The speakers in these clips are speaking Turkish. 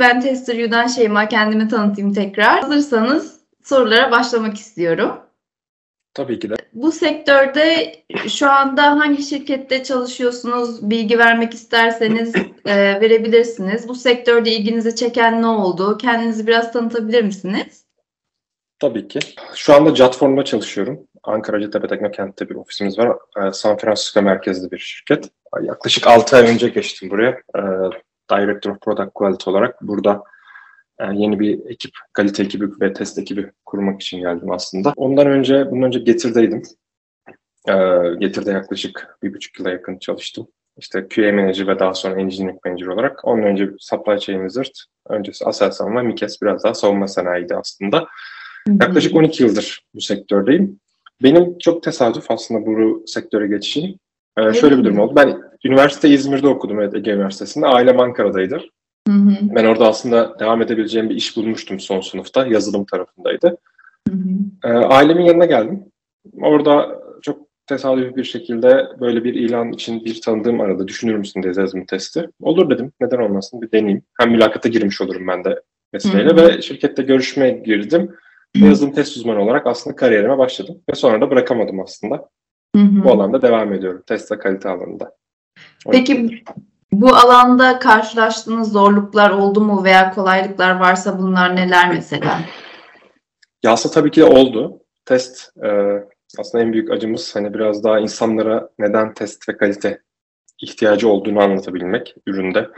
Ben Tester U'dan Şeyma kendimi tanıtayım tekrar. Hazırsanız sorulara başlamak istiyorum. Tabii ki de. Bu sektörde şu anda hangi şirkette çalışıyorsunuz? Bilgi vermek isterseniz e, verebilirsiniz. Bu sektörde ilginizi çeken ne oldu? Kendinizi biraz tanıtabilir misiniz? Tabii ki. Şu anda Jatform'da çalışıyorum. Ankara Hacettepe Teknokent'te bir ofisimiz var. Ee, San Francisco merkezli bir şirket. Yaklaşık 6 ay önce geçtim buraya. Director of Product Quality olarak burada e, yeni bir ekip, kalite ekibi ve test ekibi kurmak için geldim aslında. Ondan önce, bundan önce Getir'deydim. Ee, Getir'de yaklaşık bir buçuk yıla yakın çalıştım. İşte QA Manager ve daha sonra Engineering Manager olarak. Ondan önce Supply Chain Wizard, öncesi Aselsan ve Mikes biraz daha savunma sanayiydi aslında. Yaklaşık 12 yıldır bu sektördeyim. Benim çok tesadüf aslında bu sektöre geçişim. Ee, şöyle bir durum oldu. Ben üniversite İzmir'de okudum evet, Ege Üniversitesi'nde. Ailem Ankara'daydı. Hı hı. Ben orada aslında devam edebileceğim bir iş bulmuştum son sınıfta. Yazılım tarafındaydı. Hı hı. Ee, ailemin yanına geldim. Orada çok tesadüfi bir şekilde böyle bir ilan için bir tanıdığım aradı. Düşünür müsün diye yazılım testi. Olur dedim. Neden olmasın bir deneyeyim. Hem mülakata girmiş olurum ben de mesleğiyle ve şirkette görüşmeye girdim yazılım test uzmanı olarak aslında kariyerime başladım. Ve sonra da bırakamadım aslında. Hı hı. Bu alanda devam ediyorum. Test ve kalite alanında. Peki bu alanda karşılaştığınız zorluklar oldu mu veya kolaylıklar varsa bunlar neler mesela? Ya aslında tabii ki de oldu. Test e, aslında en büyük acımız hani biraz daha insanlara neden test ve kalite ihtiyacı olduğunu anlatabilmek üründe.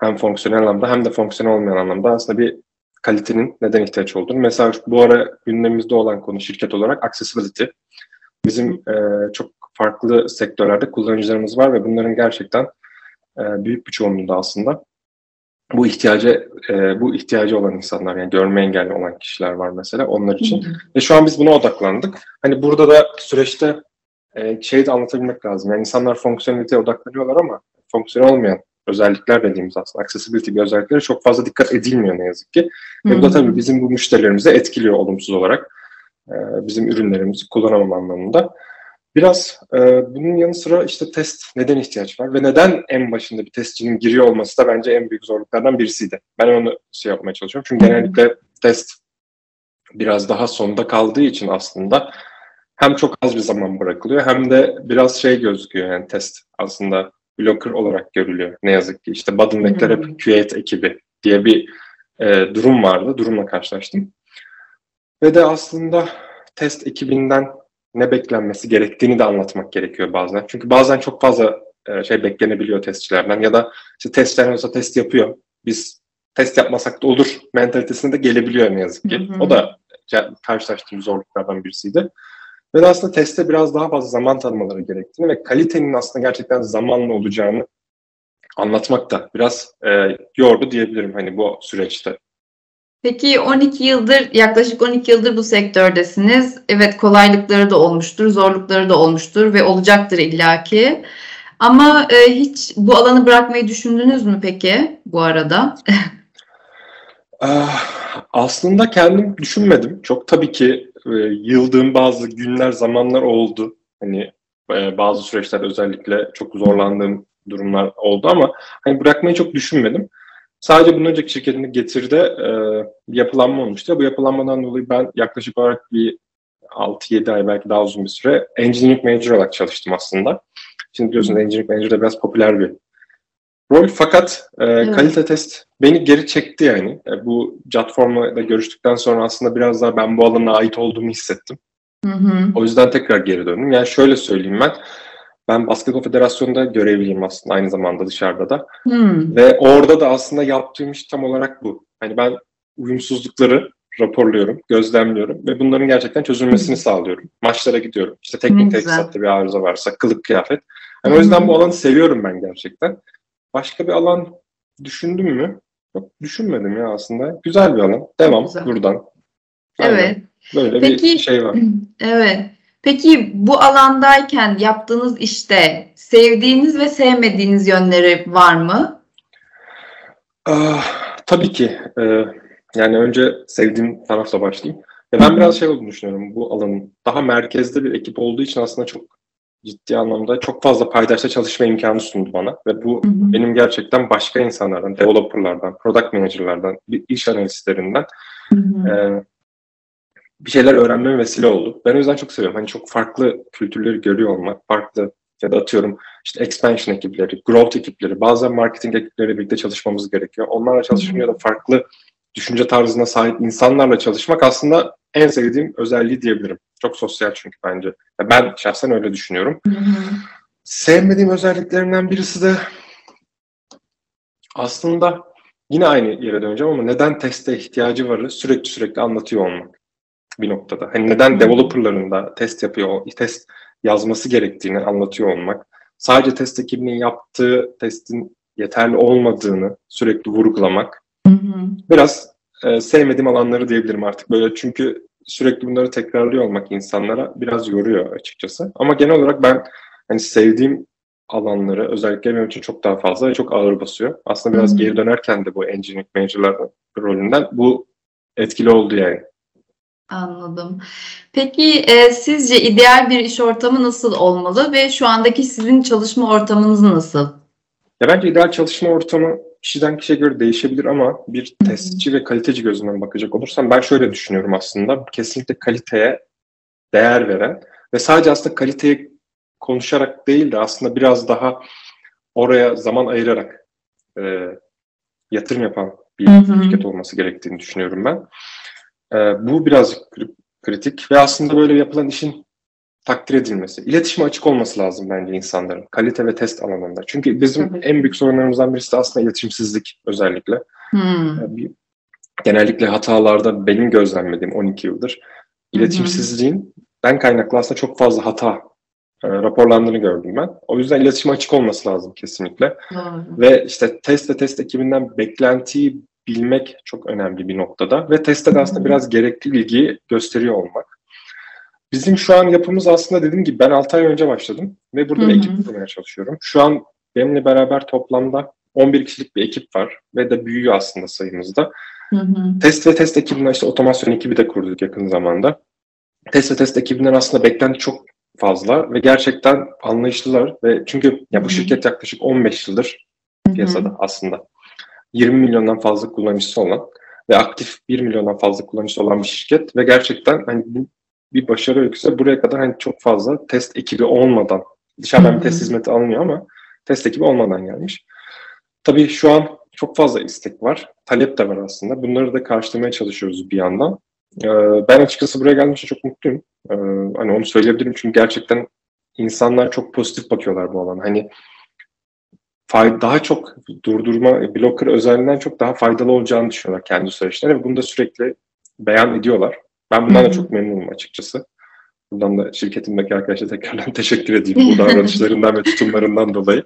Hem fonksiyonel anlamda hem de fonksiyonel olmayan anlamda aslında bir kalitenin neden ihtiyaç olduğunu. Mesela bu ara gündemimizde olan konu şirket olarak accessibility. Bizim e, çok farklı sektörlerde kullanıcılarımız var ve bunların gerçekten e, büyük bir çoğunluğunda aslında bu ihtiyacı e, bu ihtiyacı olan insanlar yani görme engelli olan kişiler var mesela onlar için. Hı hı. Ve şu an biz buna odaklandık. Hani burada da süreçte e, şeyi de anlatabilmek lazım. Yani insanlar fonksiyoneliteye odaklanıyorlar ama fonksiyonel olmayan özellikler dediğimiz aslında accessibility bir özelliklere çok fazla dikkat edilmiyor ne yazık ki. Ve bu da tabii bizim bu müşterilerimize etkiliyor olumsuz olarak. E, bizim ürünlerimizi kullanamam anlamında. Biraz e, bunun yanı sıra işte test neden ihtiyaç var ve neden en başında bir testçinin giriyor olması da bence en büyük zorluklardan birisiydi. Ben onu şey yapmaya çalışıyorum. Çünkü genellikle test biraz daha sonda kaldığı için aslında hem çok az bir zaman bırakılıyor hem de biraz şey gözüküyor yani test aslında blocker olarak görülüyor ne yazık ki. İşte bottleneckler hep QA ekibi diye bir e, durum vardı. Durumla karşılaştım. Ve de aslında test ekibinden ne beklenmesi gerektiğini de anlatmak gerekiyor bazen. Çünkü bazen çok fazla e, şey beklenebiliyor testçilerden ya da işte testler olsa test yapıyor. Biz test yapmasak da olur mentalitesine de gelebiliyor ne yazık ki. Hı hı. O da karşılaştığım zorluklardan birisiydi. Ve de aslında teste biraz daha fazla zaman tanımaları gerektiğini ve kalitenin aslında gerçekten zamanla olacağını anlatmak da biraz e, yordu diyebilirim hani bu süreçte. Peki 12 yıldır, yaklaşık 12 yıldır bu sektördesiniz. Evet kolaylıkları da olmuştur, zorlukları da olmuştur ve olacaktır illaki. Ama e, hiç bu alanı bırakmayı düşündünüz mü peki bu arada? Ah, aslında kendim düşünmedim. Çok tabii ki e, yıldığım bazı günler, zamanlar oldu. Hani e, bazı süreçler özellikle çok zorlandığım durumlar oldu ama hani bırakmayı çok düşünmedim. Sadece bunun önceki şirketinde getirde e, yapılanma olmuştu. Bu yapılanmadan dolayı ben yaklaşık olarak bir 6-7 ay belki daha uzun bir süre Engineering Manager olarak çalıştım aslında. Şimdi biliyorsunuz Engineering Manager de biraz popüler bir rol. Fakat e, evet. kalite test beni geri çekti yani. E, bu Jotform'la da görüştükten sonra aslında biraz daha ben bu alana ait olduğumu hissettim. Hı hı. O yüzden tekrar geri döndüm. Yani şöyle söyleyeyim ben. Ben Basketbol Federasyonu'nda görevliyim aslında aynı zamanda dışarıda da. Hmm. Ve orada da aslında yaptığım iş tam olarak bu. Hani ben uyumsuzlukları raporluyorum, gözlemliyorum ve bunların gerçekten çözülmesini hmm. sağlıyorum. Maçlara gidiyorum. İşte teknik teçhizatta bir arıza varsa, kılık kıyafet. Yani hmm. o yüzden bu alanı seviyorum ben gerçekten. Başka bir alan düşündüm mü? Yok düşünmedim ya aslında. Güzel bir alan. Devam Güzel. buradan. Aynen. Evet. Böyle Peki, bir şey var. Evet. Peki bu alandayken yaptığınız işte sevdiğiniz ve sevmediğiniz yönleri var mı? Ah, tabii ki. Ee, yani önce sevdiğim tarafla başlayayım. Ya ben biraz şey olduğunu düşünüyorum bu alanın. Daha merkezde bir ekip olduğu için aslında çok ciddi anlamda çok fazla paydaşla çalışma imkanı sundu bana ve bu hı hı. benim gerçekten başka insanlardan, developerlardan, product managerlardan, iş analistlerinden hı hı. E, bir şeyler öğrenmeme vesile oldu. Ben o yüzden çok seviyorum. Hani çok farklı kültürleri görüyor olmak, farklı ya da atıyorum işte expansion ekipleri, growth ekipleri, bazen marketing ekipleriyle birlikte çalışmamız gerekiyor. Onlarla çalışmak ya da farklı düşünce tarzına sahip insanlarla çalışmak aslında en sevdiğim özelliği diyebilirim. Çok sosyal çünkü bence. Ben şahsen öyle düşünüyorum. Hı hı. Sevmediğim özelliklerinden birisi de aslında yine aynı yere döneceğim ama neden teste ihtiyacı varı sürekli sürekli anlatıyor olmak bir noktada. Hani neden developerların da test yapıyor, test yazması gerektiğini anlatıyor olmak. Sadece test ekibinin yaptığı testin yeterli olmadığını sürekli vurgulamak. Hı hı. Biraz e, sevmediğim alanları diyebilirim artık böyle çünkü sürekli bunları tekrarlıyor olmak insanlara biraz yoruyor açıkçası. Ama genel olarak ben hani sevdiğim alanları özellikle benim için çok daha fazla ve çok ağır basıyor. Aslında biraz Hı-hı. geri dönerken de bu engineering manager'lar rolünden bu etkili oldu yani. Anladım. Peki e, sizce ideal bir iş ortamı nasıl olmalı ve şu andaki sizin çalışma ortamınız nasıl? Ya bence ideal çalışma ortamı kişiden kişiye göre değişebilir ama bir testçi ve kaliteci gözünden bakacak olursam ben şöyle düşünüyorum aslında. Kesinlikle kaliteye değer veren ve sadece aslında kaliteyi konuşarak değil de aslında biraz daha oraya zaman ayırarak e, yatırım yapan bir şirket olması gerektiğini düşünüyorum ben. E, bu biraz kritik ve aslında böyle yapılan işin takdir edilmesi. İletişime açık olması lazım bence insanların. Kalite ve test alanında. Çünkü bizim Tabii. en büyük sorunlarımızdan birisi de aslında iletişimsizlik özellikle. Hmm. Bir, genellikle hatalarda benim gözlemlediğim 12 yıldır iletişimsizliğin ben kaynaklı aslında çok fazla hata e, raporlandığını gördüm ben. O yüzden iletişime açık olması lazım kesinlikle. Doğru. Ve işte test ve test ekibinden beklentiyi bilmek çok önemli bir noktada. Ve testte de aslında biraz gerekli ilgiyi gösteriyor olmak. Bizim şu an yapımız aslında dediğim gibi ben 6 ay önce başladım ve burada bir ekip kurmaya çalışıyorum. Şu an benimle beraber toplamda 11 kişilik bir ekip var ve de büyüyor aslında sayımızda. Test ve test ekibinden işte otomasyon ekibi de kurduk yakın zamanda. Test ve test ekibinden aslında beklenti çok fazla ve gerçekten anlayışlılar ve çünkü ya bu şirket yaklaşık 15 yıldır piyasada aslında. 20 milyondan fazla kullanıcısı olan ve aktif 1 milyondan fazla kullanıcısı olan bir şirket ve gerçekten hani bu bir başarı öyküsü buraya kadar hani çok fazla test ekibi olmadan dışarıdan bir test hizmeti alınıyor ama test ekibi olmadan gelmiş. Tabii şu an çok fazla istek var. Talep de var aslında. Bunları da karşılamaya çalışıyoruz bir yandan. Ee, ben açıkçası buraya geldiğim için çok mutluyum. Ee, hani onu söyleyebilirim çünkü gerçekten insanlar çok pozitif bakıyorlar bu alana. Hani daha çok durdurma, blocker özelliğinden çok daha faydalı olacağını düşünüyorlar kendi süreçlerine ve bunu da sürekli beyan ediyorlar. Ben bundan da çok memnunum açıkçası. Buradan da şirketimdeki arkadaşlara tekrardan teşekkür edeyim bu davranışlarından ve tutumlarından dolayı.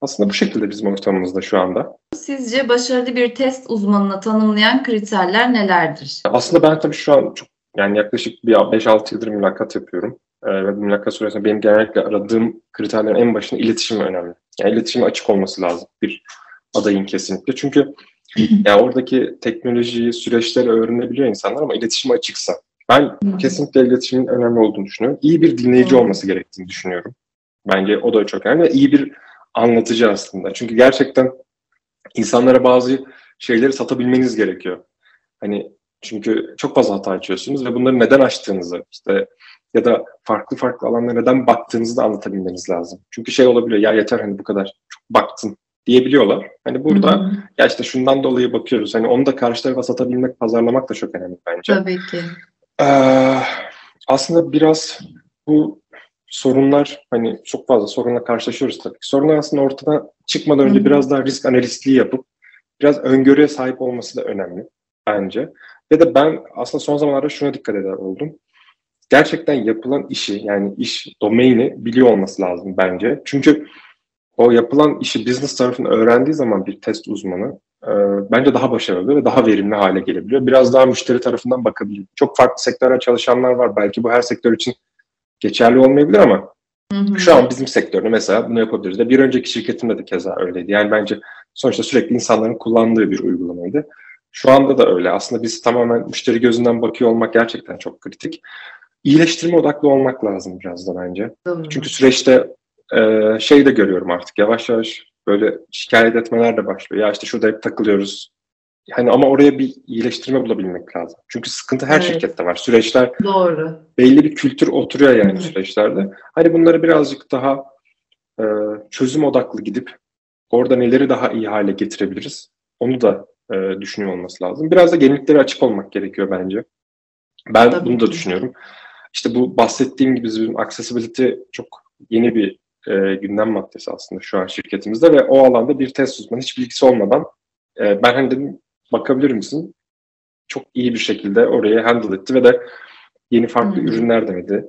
Aslında bu şekilde bizim ortamımızda şu anda. Sizce başarılı bir test uzmanına tanımlayan kriterler nelerdir? Aslında ben tabii şu an çok yani yaklaşık bir 5-6 yıldır mülakat yapıyorum. Ve bu mülakat süresinde benim genellikle aradığım kriterlerin en başında iletişim önemli. Yani iletişime açık olması lazım bir adayın kesinlikle. Çünkü yani oradaki teknolojiyi, süreçleri öğrenebiliyor insanlar ama iletişim açıksa. Ben kesinlikle iletişimin önemli olduğunu düşünüyorum. İyi bir dinleyici olması gerektiğini düşünüyorum. Bence o da çok önemli. İyi bir anlatıcı aslında. Çünkü gerçekten insanlara bazı şeyleri satabilmeniz gerekiyor. Hani çünkü çok fazla hata açıyorsunuz ve bunları neden açtığınızı işte ya da farklı farklı alanlara neden baktığınızı da anlatabilmeniz lazım. Çünkü şey olabiliyor ya yeter hani bu kadar çok baktın diyebiliyorlar. Hani burada hı hı. ya işte şundan dolayı bakıyoruz. Hani onu da karşı tarafa satabilmek, pazarlamak da çok önemli bence. Tabii ki. Ee, aslında biraz bu sorunlar hani çok fazla sorunla karşılaşıyoruz tabii. Sorunlar aslında ortadan çıkmadan önce hı hı. biraz daha risk analistliği yapıp biraz öngörüye sahip olması da önemli bence. Ve de ben aslında son zamanlarda şuna dikkat eder oldum. Gerçekten yapılan işi yani iş domaini biliyor olması lazım bence. Çünkü o yapılan işi business tarafını öğrendiği zaman bir test uzmanı e, bence daha başarılı ve daha verimli hale gelebiliyor. Biraz daha müşteri tarafından bakabiliyor. Çok farklı sektörler çalışanlar var. Belki bu her sektör için geçerli olmayabilir ama hı hı. şu an bizim sektörde mesela bunu yapabiliriz. De bir önceki şirketimde de keza öyleydi. Yani bence sonuçta sürekli insanların kullandığı bir uygulamaydı. Şu anda da öyle. Aslında biz tamamen müşteri gözünden bakıyor olmak gerçekten çok kritik. İyileştirme odaklı olmak lazım biraz da bence. Doğru. Çünkü süreçte e, şey de görüyorum artık yavaş yavaş böyle şikayet etmeler de başlıyor. Ya işte şurada hep takılıyoruz. Hani ama oraya bir iyileştirme bulabilmek lazım. Çünkü sıkıntı her evet. şirkette var. Süreçler Doğru. belli bir kültür oturuyor yani Hı. süreçlerde. Hani bunları birazcık daha e, çözüm odaklı gidip orada neleri daha iyi hale getirebiliriz onu da e, düşünüyor olması lazım. Biraz da yeniliklere açık olmak gerekiyor bence. Ben Tabii bunu da düşünüyorum. İşte bu bahsettiğim gibi bizim accessibility çok yeni bir e, gündem maddesi aslında şu an şirketimizde ve o alanda bir test uzmanı hiç bilgisi olmadan e, ben hani dedim bakabilir misin? Çok iyi bir şekilde oraya handle etti ve de yeni farklı hmm. ürünler denedi.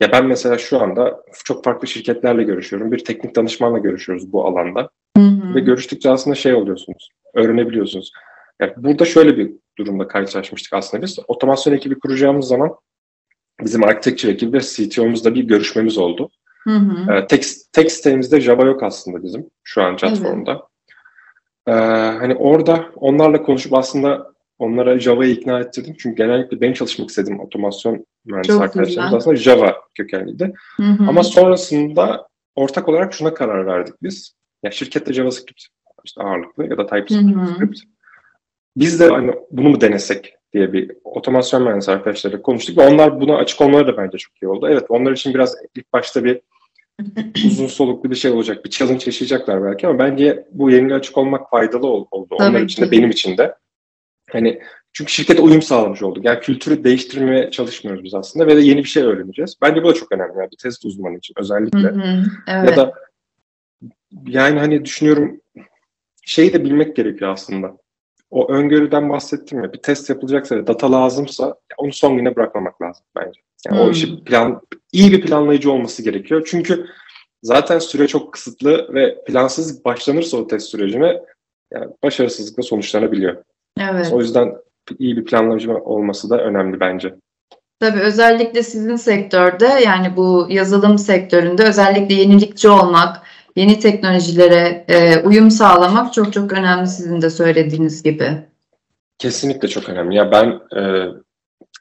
Ya ben mesela şu anda çok farklı şirketlerle görüşüyorum. Bir teknik danışmanla görüşüyoruz bu alanda. Hmm. Ve görüştükçe aslında şey oluyorsunuz, öğrenebiliyorsunuz. Yani burada şöyle bir durumda karşılaşmıştık aslında biz. Otomasyon ekibi kuracağımız zaman bizim architecture ekibi ve CTO'muzla bir görüşmemiz oldu. Hı hı. Ee, tek, tek sitemizde Java yok aslında bizim şu an platformda. Ee, hani orada onlarla konuşup aslında onlara Java'yı ikna ettirdim. Çünkü genellikle benim çalışmak istediğim otomasyon mühendisi arkadaşlarımız aslında Java kökenliydi. Hı hı. Ama sonrasında ortak olarak şuna karar verdik biz. Ya şirkette JavaScript işte ağırlıklı ya da TypeScript. Biz de hani bunu mu denesek diye bir otomasyon mühendisi arkadaşlarıyla konuştuk ve onlar buna açık olmaları da bence çok iyi oldu. Evet onlar için biraz ilk başta bir uzun soluklu bir şey olacak. Bir challenge yaşayacaklar belki ama bence bu yeniliğe açık olmak faydalı oldu. Tabii Onlar için de benim için de. Hani çünkü şirkete uyum sağlamış olduk. Yani kültürü değiştirmeye çalışmıyoruz biz aslında ve de yeni bir şey öğreneceğiz. Bence bu da çok önemli yani bir test uzmanı için özellikle. Hı hı, evet. Ya da yani hani düşünüyorum şeyi de bilmek gerekiyor aslında. O öngörüden bahsettim ya bir test yapılacaksa data lazımsa onu son güne bırakmamak lazım bence. Yani hmm. o işi plan iyi bir planlayıcı olması gerekiyor. Çünkü zaten süre çok kısıtlı ve plansız başlanırsa o test sürecine yani başarısızlıkla sonuçlanabiliyor. Evet. O yüzden iyi bir planlamacı olması da önemli bence. Tabii özellikle sizin sektörde yani bu yazılım sektöründe özellikle yenilikçi olmak, yeni teknolojilere e, uyum sağlamak çok çok önemli sizin de söylediğiniz gibi. Kesinlikle çok önemli. Ya ben e,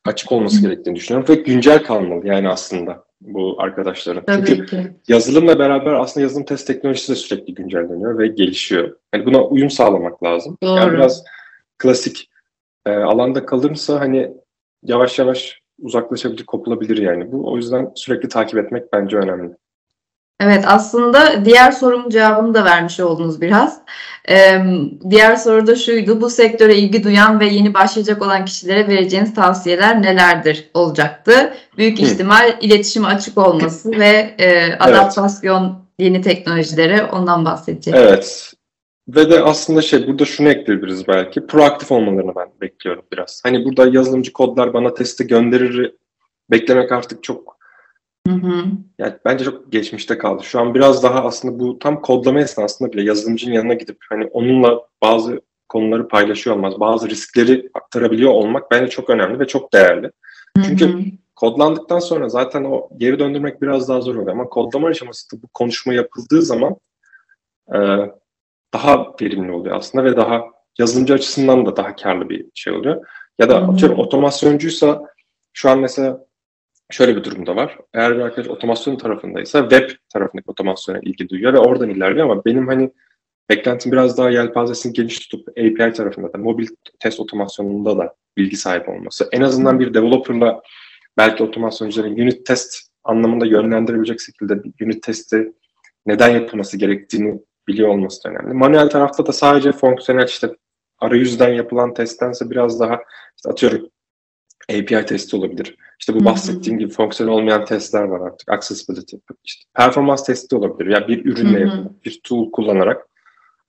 açık olması gerektiğini düşünüyorum ve güncel kalmalı yani aslında bu arkadaşların. Tabii Çünkü ki. yazılımla beraber aslında yazılım test teknolojisi de sürekli güncelleniyor ve gelişiyor. Yani buna uyum sağlamak lazım. Doğru. Yani biraz klasik e, alanda kalırsa hani yavaş yavaş uzaklaşabilir, kopulabilir yani. Bu o yüzden sürekli takip etmek bence önemli. Evet aslında diğer sorumun cevabını da vermiş oldunuz biraz. Ee, diğer soru da şuydu. Bu sektöre ilgi duyan ve yeni başlayacak olan kişilere vereceğiniz tavsiyeler nelerdir olacaktı? Büyük ihtimal iletişime açık olması ve e, adaptasyon evet. yeni teknolojilere ondan bahsedecek. Evet. Ve de aslında şey burada şunu ekleyebiliriz belki. Proaktif olmalarını ben bekliyorum biraz. Hani burada yazılımcı kodlar bana testi gönderir beklemek artık çok Hı hı. Yani bence çok geçmişte kaldı. Şu an biraz daha aslında bu tam kodlama esnasında bile yazılımcının yanına gidip hani onunla bazı konuları paylaşıyor olmaz, bazı riskleri aktarabiliyor olmak bence çok önemli ve çok değerli. Hı hı. Çünkü kodlandıktan sonra zaten o geri döndürmek biraz daha zor oluyor ama kodlama aşamasında bu konuşma yapıldığı zaman e, daha verimli oluyor aslında ve daha yazılımcı açısından da daha karlı bir şey oluyor. Ya da atıyorum otomasyoncuysa şu an mesela şöyle bir durumda var. Eğer bir arkadaş otomasyon tarafındaysa web tarafındaki otomasyona ilgi duyuyor ve oradan ilerliyor ama benim hani beklentim biraz daha yelpazesini geniş tutup API tarafında da mobil test otomasyonunda da bilgi sahibi olması. En azından bir developerla belki otomasyoncuların unit test anlamında yönlendirebilecek şekilde unit testi neden yapılması gerektiğini biliyor olması da önemli. Manuel tarafta da sadece fonksiyonel işte arayüzden yapılan testtense biraz daha işte atıyorum API testi olabilir. İşte bu bahsettiğim gibi fonksiyon olmayan testler var artık. Accessibility. İşte performans testi olabilir. Ya yani bir ürünle yapılan, bir tool kullanarak.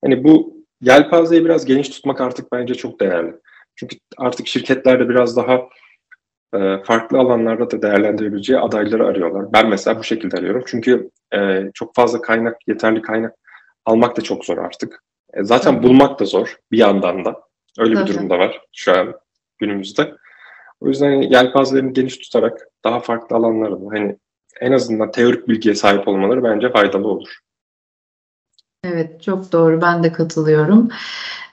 Hani bu yelpazeyi biraz geniş tutmak artık bence çok değerli. Çünkü artık şirketlerde biraz daha e, farklı alanlarda da değerlendirebileceği adayları arıyorlar. Ben mesela bu şekilde arıyorum. Çünkü e, çok fazla kaynak, yeterli kaynak almak da çok zor artık. E, zaten Hı. bulmak da zor bir yandan da. Öyle Tabii. bir durum da var şu an günümüzde. O yüzden yelpazelerini geniş tutarak daha farklı alanlarda hani en azından teorik bilgiye sahip olmaları bence faydalı olur. Evet çok doğru ben de katılıyorum.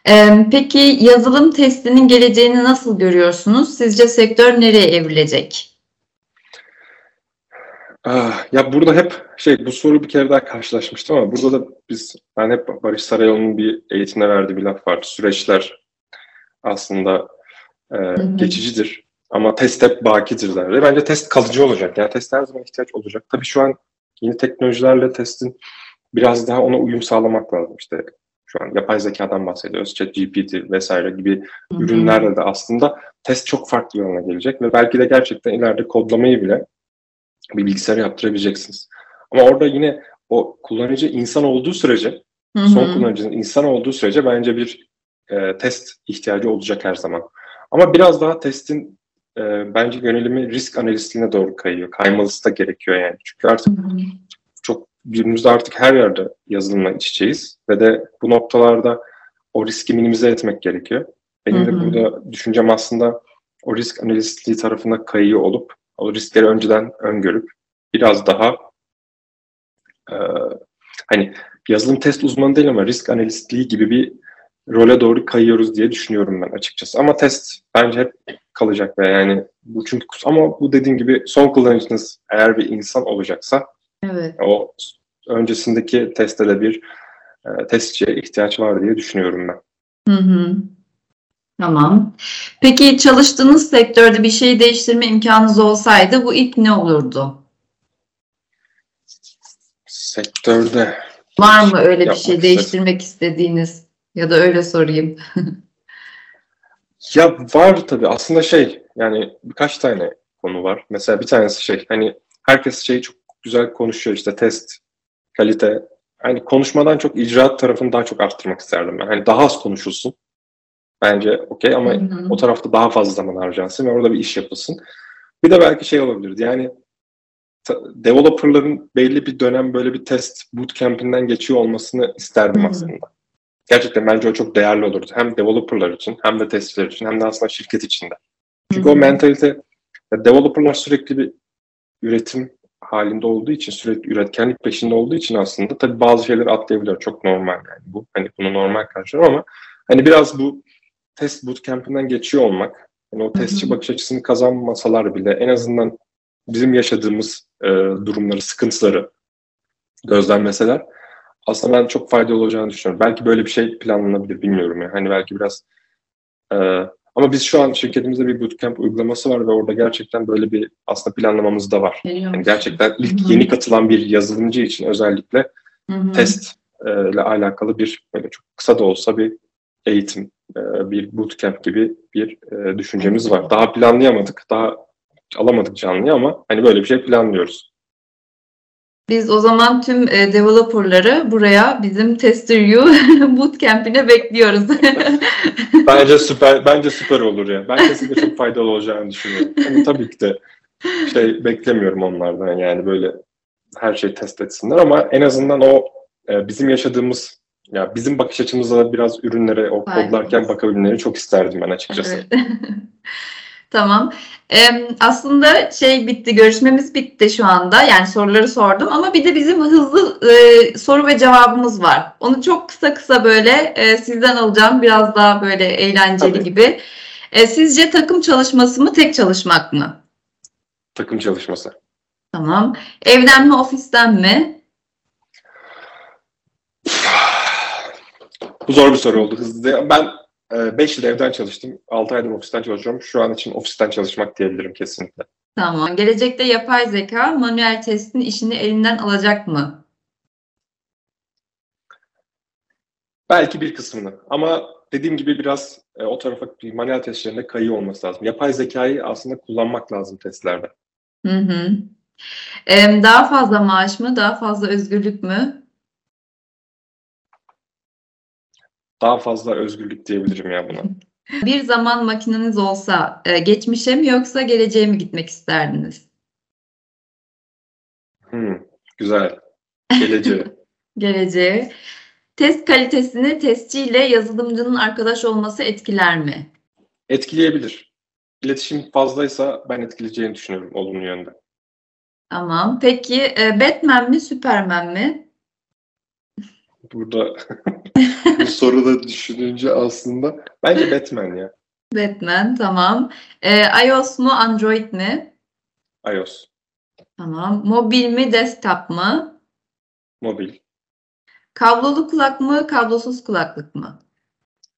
Ee, peki yazılım testinin geleceğini nasıl görüyorsunuz? Sizce sektör nereye evrilecek? Ah, ya burada hep şey bu soru bir kere daha karşılaşmıştım ama burada da biz ben hep Barış Sarayoğlu'nun bir eğitimde verdiği bir laf var. Süreçler aslında e, geçicidir ama test hep bakidir der. Ve bence test kalıcı olacak. Yani test her zaman ihtiyaç olacak. Tabii şu an yeni teknolojilerle testin biraz daha ona uyum sağlamak lazım. İşte şu an yapay zekadan bahsediyoruz. ChatGPT vesaire gibi Hı-hı. ürünlerle de aslında test çok farklı yoluna gelecek ve belki de gerçekten ileride kodlamayı bile bir bilgisayara yaptırabileceksiniz. Ama orada yine o kullanıcı insan olduğu sürece, Hı-hı. son kullanıcının insan olduğu sürece bence bir e, test ihtiyacı olacak her zaman. Ama biraz daha testin e, bence yönelimi risk analistliğine doğru kayıyor. Kaymalısı da gerekiyor yani. Çünkü artık çok günümüzde artık her yerde yazılımla iç içeyiz ve de bu noktalarda o riski minimize etmek gerekiyor. Benim de burada düşüncem aslında o risk analistliği tarafına kayıyor olup o riskleri önceden öngörüp biraz daha e, hani yazılım test uzmanı değil ama risk analistliği gibi bir role doğru kayıyoruz diye düşünüyorum ben açıkçası. Ama test bence hep kalacak ve yani bu çünkü ama bu dediğim gibi son kullanıcınız eğer bir insan olacaksa evet. o öncesindeki testte de bir e, testçiye ihtiyaç var diye düşünüyorum ben. Hı hı. Tamam. Peki çalıştığınız sektörde bir şey değiştirme imkanınız olsaydı bu ilk ne olurdu? Sektörde var mı öyle bir şey değiştirmek istediğiniz ya da öyle sorayım. ya var tabii aslında şey yani birkaç tane konu var. Mesela bir tanesi şey hani herkes şeyi çok güzel konuşuyor işte test, kalite. Hani konuşmadan çok icraat tarafını daha çok arttırmak isterdim ben. Hani daha az konuşulsun Bence okey ama hı hı. o tarafta daha fazla zaman harcansın ve orada bir iş yapılsın. Bir de belki şey olabilirdi yani developerların belli bir dönem böyle bir test bootcamp'inden geçiyor olmasını isterdim hı hı. aslında. Gerçekten bence o çok değerli olurdu. Hem developerlar için hem de testçiler için hem de aslında şirket içinde. Çünkü hı hı. o mentalite developerlar sürekli bir üretim halinde olduğu için sürekli üretkenlik peşinde olduğu için aslında tabii bazı şeyleri atlayabiliyor. Çok normal yani bu. Hani bunu normal karşılarım ama hani biraz bu test bootcamp'inden geçiyor olmak, yani o testçi bakış açısını kazanmasalar bile en azından bizim yaşadığımız e, durumları, sıkıntıları gözlemleseler aslında ben çok faydalı olacağını düşünüyorum. Belki böyle bir şey planlanabilir bilmiyorum ya. Hani belki biraz e, ama biz şu an şirketimizde bir bootcamp uygulaması var ve orada gerçekten böyle bir aslında planlamamız da var. Yani gerçekten ilk Hı-hı. yeni katılan bir yazılımcı için özellikle Hı-hı. test e, ile alakalı bir böyle çok kısa da olsa bir eğitim, e, bir bootcamp gibi bir e, düşüncemiz var. Daha planlayamadık, daha alamadık canlıya ama hani böyle bir şey planlıyoruz. Biz o zaman tüm e, developerları buraya bizim Tester U bootcamp'ine bekliyoruz. bence süper bence süper olur ya. Ben kesinlikle çok faydalı olacağını düşünüyorum. Yani tabii ki de şey beklemiyorum onlardan yani böyle her şeyi test etsinler ama en azından o e, bizim yaşadığımız ya bizim bakış açımızda biraz ürünlere o kodlarken bakabilmeleri çok isterdim ben açıkçası. Evet. tamam. Ee, aslında şey bitti, görüşmemiz bitti şu anda. Yani soruları sordum ama bir de bizim hızlı e, soru ve cevabımız var. Onu çok kısa kısa böyle e, sizden alacağım. Biraz daha böyle eğlenceli Tabii. gibi. E, sizce takım çalışması mı, tek çalışmak mı? Takım çalışması. Tamam. Evden mi, ofisten mi? Bu zor bir soru oldu. Hızlı. Ben 5 e, yıl evden çalıştım. 6 aydır ofisten çalışıyorum. Şu an için ofisten çalışmak diyebilirim kesinlikle. Tamam. Gelecekte yapay zeka manuel testin işini elinden alacak mı? Belki bir kısmını. Ama dediğim gibi biraz e, o tarafa manuel testlerinde kayıyor olması lazım. Yapay zekayı aslında kullanmak lazım testlerde. Hı hı. Ee, daha fazla maaş mı, daha fazla özgürlük mü? Daha fazla özgürlük diyebilirim ya buna. Bir zaman makineniz olsa e, geçmişe mi yoksa geleceğe mi gitmek isterdiniz? Hmm, güzel. Geleceğe. geleceğe. Test kalitesini testçiyle yazılımcının arkadaş olması etkiler mi? Etkileyebilir. İletişim fazlaysa ben etkileyeceğini düşünüyorum olumlu yönde. Tamam. Peki e, Batman mi Superman mi? Burada bu soruda düşününce aslında bence Batman ya. Batman tamam. Ee, iOS mu Android mi? iOS. Tamam. Mobil mi, desktop mı? Mobil. Kablolu kulak mı, kablosuz kulaklık mı?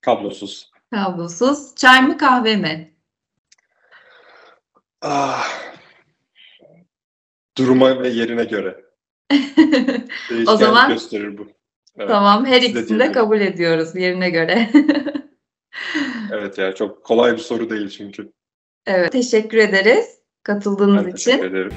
Kablosuz. Kablosuz. Çay mı, kahve mi? Ah. Duruma ve yerine göre. O zaman gösterir bu. Evet. tamam her ikisini de kabul ediyoruz yerine göre. Evet ya çok kolay bir soru değil çünkü. evet teşekkür ederiz katıldığınız Ben için. teşekkür ederim.